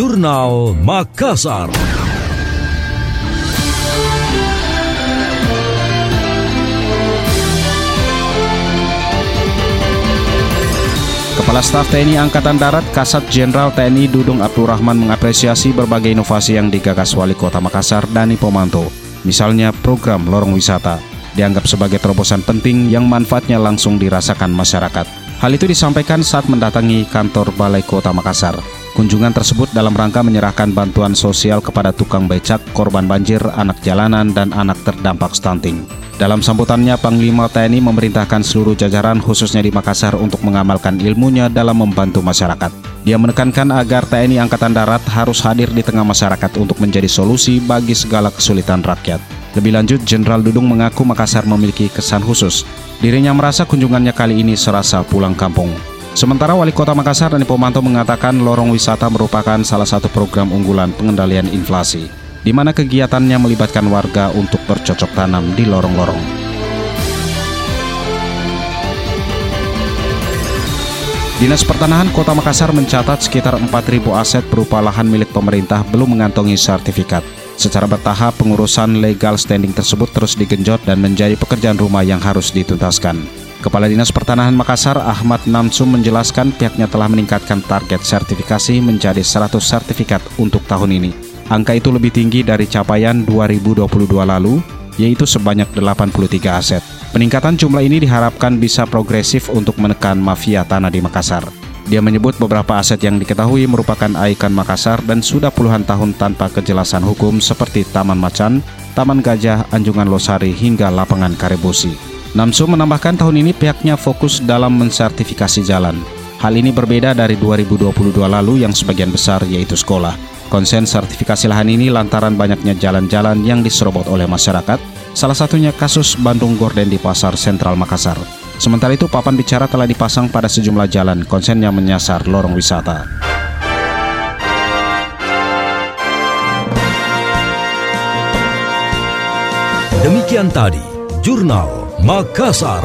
Jurnal Makassar. Kepala Staf TNI Angkatan Darat Kasat Jenderal TNI Dudung Abdurrahman mengapresiasi berbagai inovasi yang digagas Wali Kota Makassar Dani Pomanto. Misalnya program lorong wisata dianggap sebagai terobosan penting yang manfaatnya langsung dirasakan masyarakat. Hal itu disampaikan saat mendatangi kantor Balai Kota Makassar. Kunjungan tersebut dalam rangka menyerahkan bantuan sosial kepada tukang becak, korban banjir, anak jalanan, dan anak terdampak stunting. Dalam sambutannya, Panglima TNI memerintahkan seluruh jajaran khususnya di Makassar untuk mengamalkan ilmunya dalam membantu masyarakat. Dia menekankan agar TNI Angkatan Darat harus hadir di tengah masyarakat untuk menjadi solusi bagi segala kesulitan rakyat. Lebih lanjut, Jenderal Dudung mengaku Makassar memiliki kesan khusus. Dirinya merasa kunjungannya kali ini serasa pulang kampung. Sementara Wali Kota Makassar Dani Pomanto mengatakan lorong wisata merupakan salah satu program unggulan pengendalian inflasi di mana kegiatannya melibatkan warga untuk bercocok tanam di lorong-lorong. Dinas Pertanahan Kota Makassar mencatat sekitar 4.000 aset berupa lahan milik pemerintah belum mengantongi sertifikat. Secara bertahap, pengurusan legal standing tersebut terus digenjot dan menjadi pekerjaan rumah yang harus dituntaskan. Kepala Dinas Pertanahan Makassar Ahmad Namsum menjelaskan pihaknya telah meningkatkan target sertifikasi menjadi 100 sertifikat untuk tahun ini. Angka itu lebih tinggi dari capaian 2022 lalu, yaitu sebanyak 83 aset. Peningkatan jumlah ini diharapkan bisa progresif untuk menekan mafia tanah di Makassar. Dia menyebut beberapa aset yang diketahui merupakan ikon Makassar dan sudah puluhan tahun tanpa kejelasan hukum seperti Taman Macan, Taman Gajah, Anjungan Losari, hingga Lapangan Karebosi. Namsu menambahkan tahun ini pihaknya fokus dalam mensertifikasi jalan. Hal ini berbeda dari 2022 lalu yang sebagian besar yaitu sekolah. Konsen sertifikasi lahan ini lantaran banyaknya jalan-jalan yang diserobot oleh masyarakat, salah satunya kasus Bandung Gorden di Pasar Sentral Makassar. Sementara itu, papan bicara telah dipasang pada sejumlah jalan konsen yang menyasar lorong wisata. Demikian tadi, Jurnal Makassar.